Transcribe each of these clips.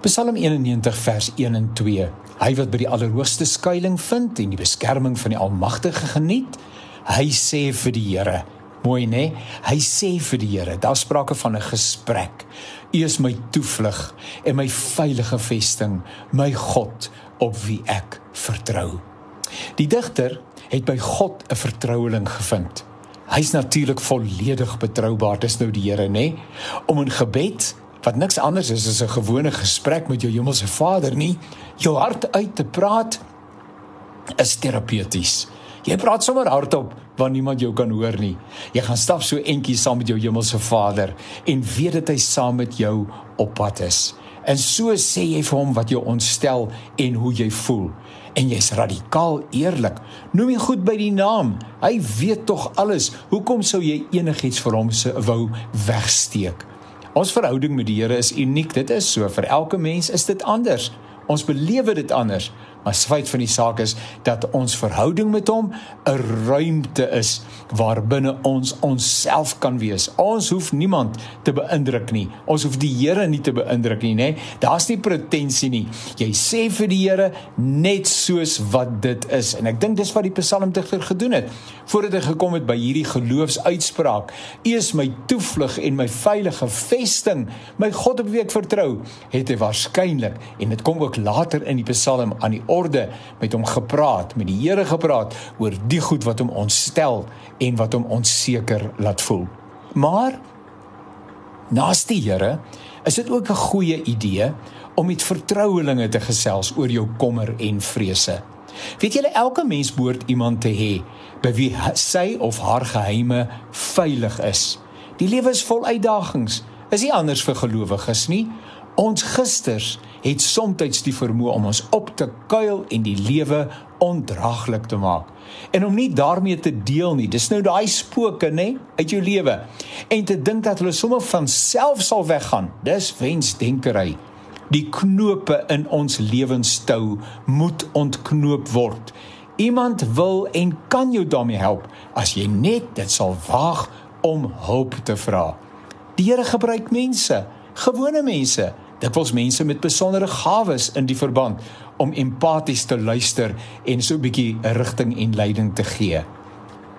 Psalm 91 vers 1 en 2. Hy wat by die Allerhoogste skuilings vind en die beskerming van die Almagtige geniet, hy sê vir die Here. Mooi nê? Hy sê vir die Here, daar sprake van 'n gesprek. U is my toevlug en my veilige vesting, my God op wie ek vertrou. Die digter het by God 'n vertroueling gevind. Hy's natuurlik volledig betroubaar, dis nou die Here nê? Om in gebed wat niks anders is as 'n gewone gesprek met jou hemelse Vader nie, jou hart uit te praat is terapeuties. Jy praat sommer hardop wanneer niemand jou kan hoor nie. Jy gaan stap so entjie saam met jou hemelse Vader en weet dat hy saam met jou op pad is. En so sê jy vir hom wat jou ontstel en hoe jy voel. En jy's radikaal eerlik. Noem hom goed by die naam. Hy weet tog alles. Hoekom sou jy enigiets vir hom se wou wegsteek? Ons verhouding met die Here is uniek. Dit is so vir elke mens is dit anders. Ons beleef dit anders. Maar feit van die saak is dat ons verhouding met hom 'n ruimte is waarbinne ons onsself kan wees. Ons hoef niemand te beïndruk nie. Ons hoef die Here nie te beïndruk nie, nê? Daar's nie pretensie nie. Jy sê vir die Here net soos wat dit is. En ek dink dis wat die psalmdigter gedoen het voordat hy gekom het by hierdie geloofsuitspraak. U is my toevlug en my veilige vesting, my God op wie ek vertrou. Het hy waarskynlik en dit kom ook later in die psalm aan die orde met hom gepraat, met die Here gepraat oor die goed wat hom ontstel en wat hom onseker laat voel. Maar naas die Here is dit ook 'n goeie idee om met vertrouelinge te gesels oor jou kommer en vrese. Weet julle elke mens behoort iemand te hê by wie sy of haar geheime veilig is. Die lewe is vol uitdagings. Is nie anders vir gelowiges nie. Ons gisters het soms die vermoë om ons op te kuil en die lewe ondraaglik te maak. En om nie daarmee te deel nie. Dis nou daai spooke, nê, uit jou lewe. En te dink dat hulle sommer van self sal weggaan. Dis wensdenkery. Die knope in ons lewenstou moet ontknoop word. Iemand wil en kan jou daarmee help as jy net dit sal waag om hulp te vra. Die Here gebruik mense, gewone mense Dit was mense met besondere gawes in die verband om empaties te luister en so 'n bietjie 'n rigting en leiding te gee.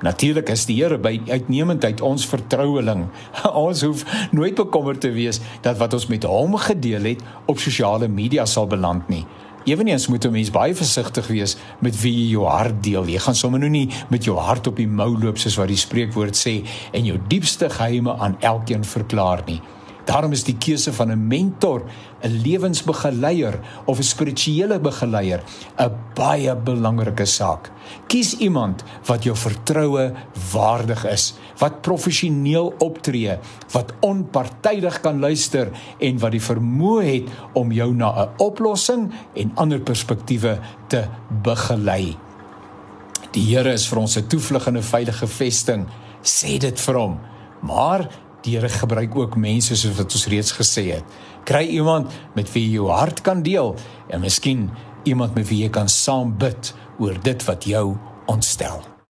Natuurlik is die Here by uitnemendheid ons vertroueling. Ons hoef nooit bekommerd te wees dat wat ons met hom gedeel het op sosiale media sal beland nie. Eweneens moet 'n mens baie versigtig wees met wie jy jou hart deel. Jy gaan sommer nou nie met jou hart op die mou loop soos wat die spreekwoord sê en jou diepste geheime aan elkeen verklaar nie. Daarom is die keuse van 'n mentor, 'n lewensbegeleier of 'n spirituele begeleier 'n baie belangrike saak. Kies iemand wat jou vertroue waardig is, wat professioneel optree, wat onpartydig kan luister en wat die vermoë het om jou na 'n oplossing en ander perspektiewe te begelei. Die Here is vir ons 'n toevlug en 'n veilige vesting, sê dit vir hom. Maar Die Here gebruik ook mense soos wat ons reeds gesê het. Kry iemand met wie jy jou hart kan deel en miskien iemand met wie jy kan saam bid oor dit wat jou ontstel.